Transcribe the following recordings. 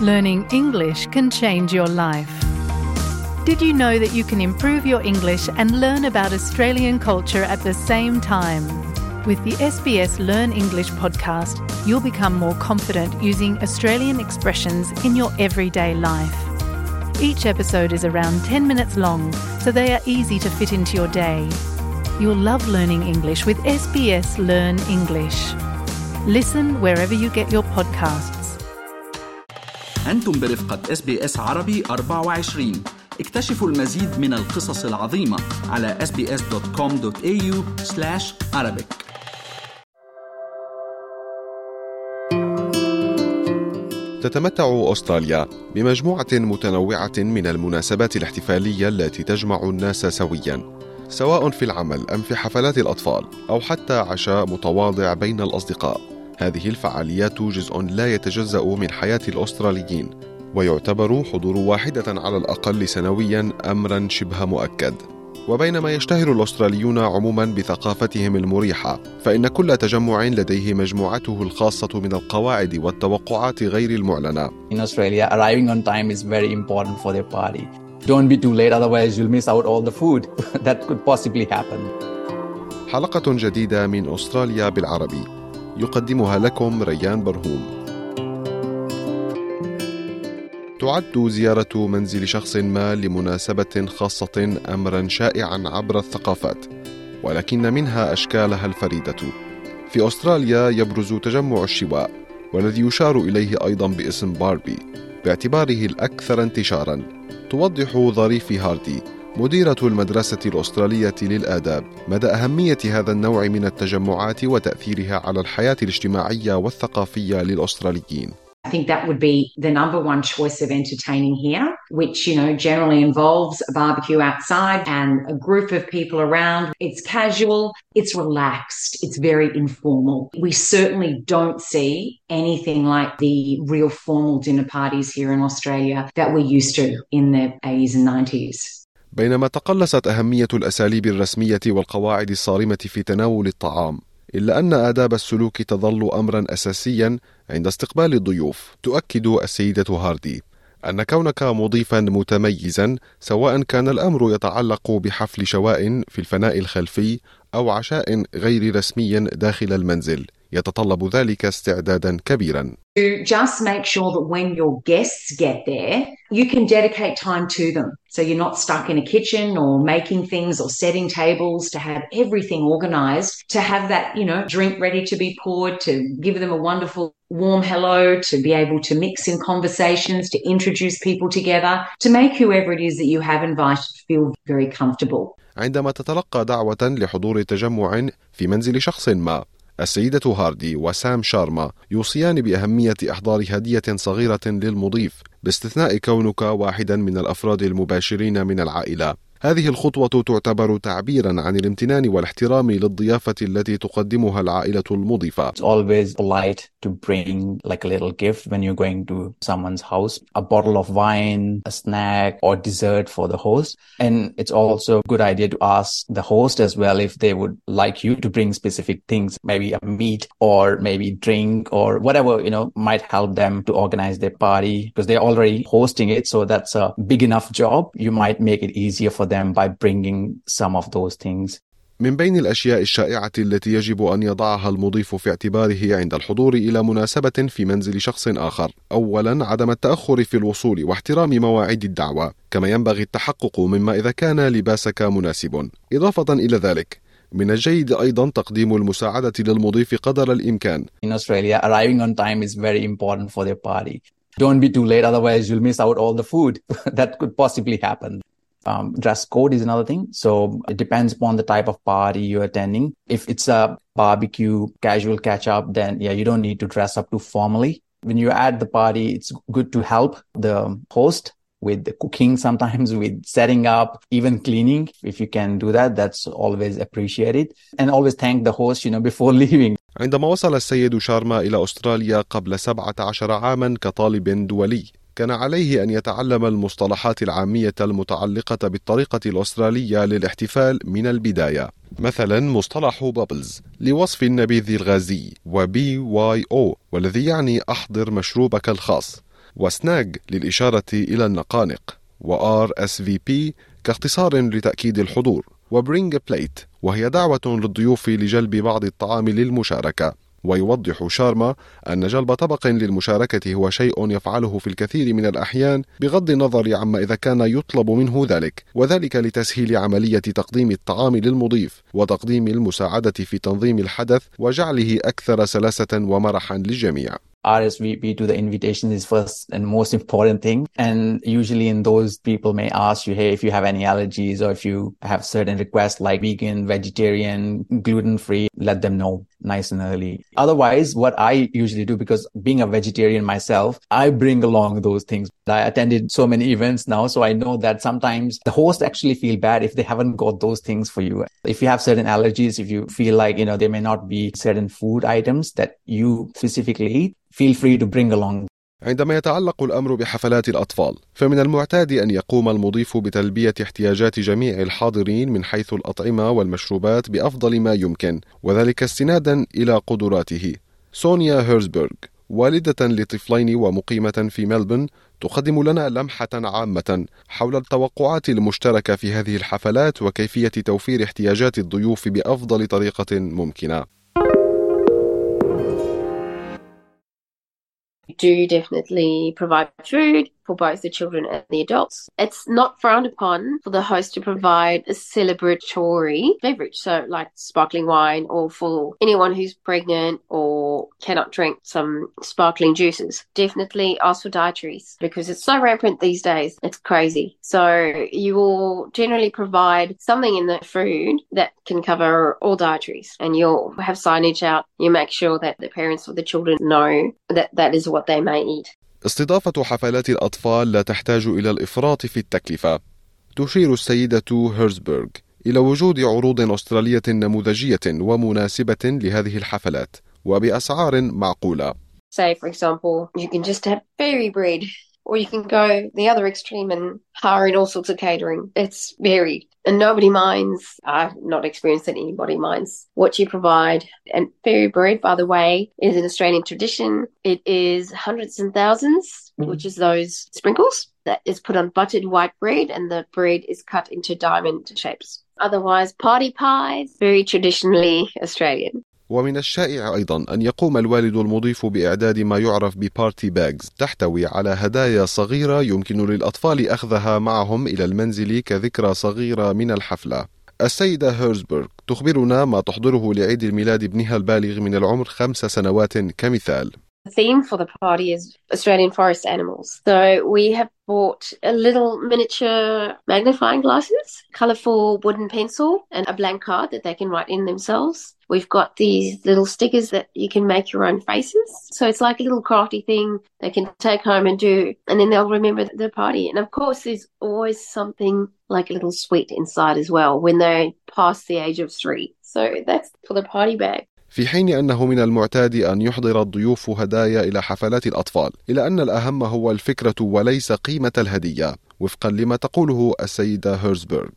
Learning English can change your life. Did you know that you can improve your English and learn about Australian culture at the same time? With the SBS Learn English podcast, you'll become more confident using Australian expressions in your everyday life. Each episode is around 10 minutes long, so they are easy to fit into your day. You'll love learning English with SBS Learn English. Listen wherever you get your podcasts. أنتم برفقة SBS عربي 24 اكتشفوا المزيد من القصص العظيمة على sbs.com.au arabic. تتمتع أستراليا بمجموعة متنوعة من المناسبات الاحتفالية التي تجمع الناس سويا سواء في العمل أم في حفلات الأطفال أو حتى عشاء متواضع بين الأصدقاء. هذه الفعاليات جزء لا يتجزأ من حياة الأستراليين ويعتبر حضور واحدة على الأقل سنويا أمرا شبه مؤكد وبينما يشتهر الأستراليون عموما بثقافتهم المريحة فإن كل تجمع لديه مجموعته الخاصة من القواعد والتوقعات غير المعلنة In Australia, arriving on time is very important for their party. Don't be too late, otherwise you'll miss out all the food. that could possibly happen. حلقة جديدة من أستراليا بالعربي يقدمها لكم ريان برهوم. تعد زيارة منزل شخص ما لمناسبة خاصة أمرا شائعا عبر الثقافات ولكن منها أشكالها الفريدة. في أستراليا يبرز تجمع الشواء والذي يشار إليه أيضا باسم باربي باعتباره الأكثر انتشارا توضح ظريف هاردي. مديرة المدرسة الأسترالية للآداب مدى أهمية هذا النوع من التجمعات وتأثيرها على الحياة الاجتماعية والثقافية للأستراليين I think that would be the number one choice of entertaining here, which, you know, generally involves a barbecue outside and a group of people around. It's casual, it's relaxed, it's very informal. We certainly don't see anything like the real formal dinner parties here in Australia that we're used to in the 80s and 90s. بينما تقلصت أهمية الأساليب الرسمية والقواعد الصارمة في تناول الطعام إلا أن آداب السلوك تظل أمرا أساسيا عند استقبال الضيوف. تؤكد السيدة هاردي أن كونك مضيفا متميزا سواء كان الأمر يتعلق بحفل شواء في الفناء الخلفي أو عشاء غير رسمي داخل المنزل. يتطلب ذلك استعدادا كبيرا just make sure that when your guests get there, you can dedicate time to them. So you're not stuck in a kitchen or making things or setting tables to have everything organized, to have that, you know, drink ready to be poured, to give them a wonderful warm hello, to be able to mix in conversations, to introduce people together, to make whoever it is that you have invited feel very comfortable. عندما تتلقى دعوة لحضور تجمع في منزل شخص ما السيدة هاردي وسام شارما يوصيان بأهمية إحضار هدية صغيرة للمضيف باستثناء كونك واحدا من الأفراد المباشرين من العائلة. هذه الخطوة تعتبر تعبيرا عن الامتنان والاحترام للضيافة التي تقدمها العائلة المضيفة. It's always polite to bring like a little gift when you're going to someone's house, a bottle of wine, a snack or dessert for the host. And it's also a good idea to ask the host as well if they would like you to bring specific things, maybe a meat or maybe drink or whatever, you know, might help them to organize their party because they're already hosting it. So that's a big enough job. You might make it easier for them by bringing some of those things. من بين الأشياء الشائعة التي يجب أن يضعها المضيف في اعتباره عند الحضور إلى مناسبة في منزل شخص آخر، أولاً عدم التأخر في الوصول واحترام مواعيد الدعوة، كما ينبغي التحقق مما إذا كان لباسك مناسب. إضافة إلى ذلك، من الجيد أيضا تقديم المساعدة للمضيف قدر الإمكان. In Australia, arriving on time is very important for their party. Don't be too late, otherwise you'll miss out all the food. that could possibly happen. Um, dress code is another thing. So it depends upon the type of party you're attending. If it's a barbecue, casual catch up, then yeah, you don't need to dress up too formally. When you're at the party, it's good to help the host with the cooking, sometimes with setting up, even cleaning. If you can do that, that's always appreciated. And always thank the host, you know, before leaving. عندما وصل السيد شارما إلى أستراليا قبل 17 عاما كطالب دولي كان عليه أن يتعلم المصطلحات العامية المتعلقة بالطريقة الأسترالية للاحتفال من البداية. مثلا مصطلح bubbles لوصف النبيذ الغازي و BYO والذي يعني أحضر مشروبك الخاص و snag للإشارة إلى النقانق و RSVP كاختصار لتأكيد الحضور و bring plate وهي دعوة للضيوف لجلب بعض الطعام للمشاركة. ويوضح شارما أن جلب طبق للمشاركة هو شيء يفعله في الكثير من الأحيان بغض النظر عما إذا كان يطلب منه ذلك وذلك لتسهيل عملية تقديم الطعام للمضيف وتقديم المساعدة في تنظيم الحدث وجعله أكثر سلاسة ومرحا للجميع RSVP to the invitation is first and most important thing. And usually in those people may ask you, Hey, if you have any allergies or if you have certain requests like vegan, vegetarian, gluten free, let them know nice and early. Otherwise, what I usually do, because being a vegetarian myself, I bring along those things. I attended so many events now. So I know that sometimes the host actually feel bad if they haven't got those things for you. If you have certain allergies, if you feel like, you know, there may not be certain food items that you specifically eat, feel free to bring along عندما يتعلق الأمر بحفلات الأطفال فمن المعتاد أن يقوم المضيف بتلبية احتياجات جميع الحاضرين من حيث الأطعمة والمشروبات بأفضل ما يمكن وذلك استنادا إلى قدراته سونيا هيرزبرغ والدة لطفلين ومقيمة في ملبن تقدم لنا لمحة عامة حول التوقعات المشتركة في هذه الحفلات وكيفية توفير احتياجات الضيوف بأفضل طريقة ممكنة. Do definitely provide food for both the children and the adults. It's not frowned upon for the host to provide a celebratory beverage, so like sparkling wine, or for anyone who's pregnant or cannot drink some sparkling juices. Definitely ask for dietaries because it's so rampant these days. It's crazy. So you will generally provide something in the food that can cover all dietaries, and you'll have signage out. You make sure that the parents or the children know that that is what they may eat. استضافة حفلات الأطفال لا تحتاج إلى الإفراط في التكلفة. تشير السيدة هيرزبرغ إلى وجود عروض أسترالية نموذجية ومناسبة لهذه الحفلات وبأسعار معقولة. Say, for example, you can just have fairy bread or you can go the other extreme and hire in all sorts of catering. It's varied and nobody minds. I've not experienced that anybody minds what you provide. And fairy bread, by the way, is an Australian tradition. It is hundreds and 1000s mm. which is those sprinkles that is put on buttered white bread and the bread is cut into diamond shapes. Otherwise, party pies, very traditionally Australian. ومن الشائع أيضا أن يقوم الوالد المضيف بإعداد ما يعرف ببارتي باجز تحتوي على هدايا صغيرة يمكن للأطفال أخذها معهم إلى المنزل كذكرى صغيرة من الحفلة. السيدة هيرزبرغ تخبرنا ما تحضره لعيد الميلاد ابنها البالغ من العمر خمس سنوات كمثال. The theme for the party is Australian forest animals. So we have bought a little miniature magnifying glasses, colourful wooden pencil, and a blank card that they can write in themselves. We've got these little stickers that you can make your own faces. So it's like a little crafty thing they can take home and do, and then they'll remember the party. And of course, there's always something like a little sweet inside as well when they pass the age of three. So that's for the party bag. في حين أنه من المعتاد أن يحضر الضيوف هدايا إلى حفلات الأطفال إلا أن الأهم هو الفكرة وليس قيمة الهدية وفقا لما تقوله السيدة هيرزبرغ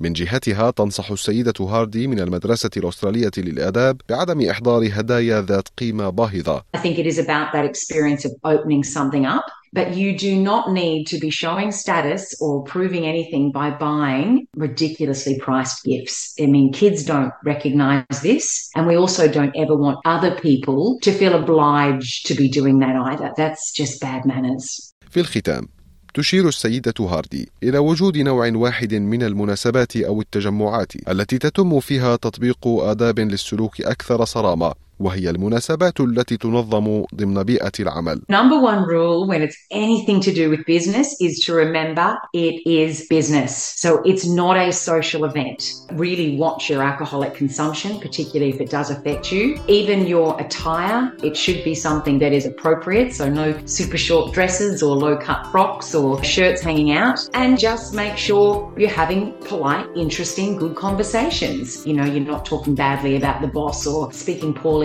من جهتها تنصح السيدة هاردي من المدرسة الأسترالية للآداب بعدم إحضار هدايا ذات قيمة باهظة. I think it is about that experience of opening something up But you do not need to be showing status or proving anything by buying ridiculously priced gifts. I mean, kids don't recognize this. And we also don't ever want other people to feel obliged to be doing that either. That's just bad manners. في الختام تشير السيدة هاردي إلى وجود نوع واحد من المناسبات أو التجمعات التي تتم فيها تطبيق آداب للسلوك أكثر صرامة وهي المناسبات التي تنظم ضمن بيئة العمل. Number one rule when it's anything to do with business is to remember it is business. So it's not a social event. Really watch your alcoholic consumption, particularly if it does affect you. Even your attire, it should be something that is appropriate. So no super short dresses or low cut frocks or shirts hanging out. And just make sure you're having polite, interesting, good conversations. You know, you're not talking badly about the boss or speaking poorly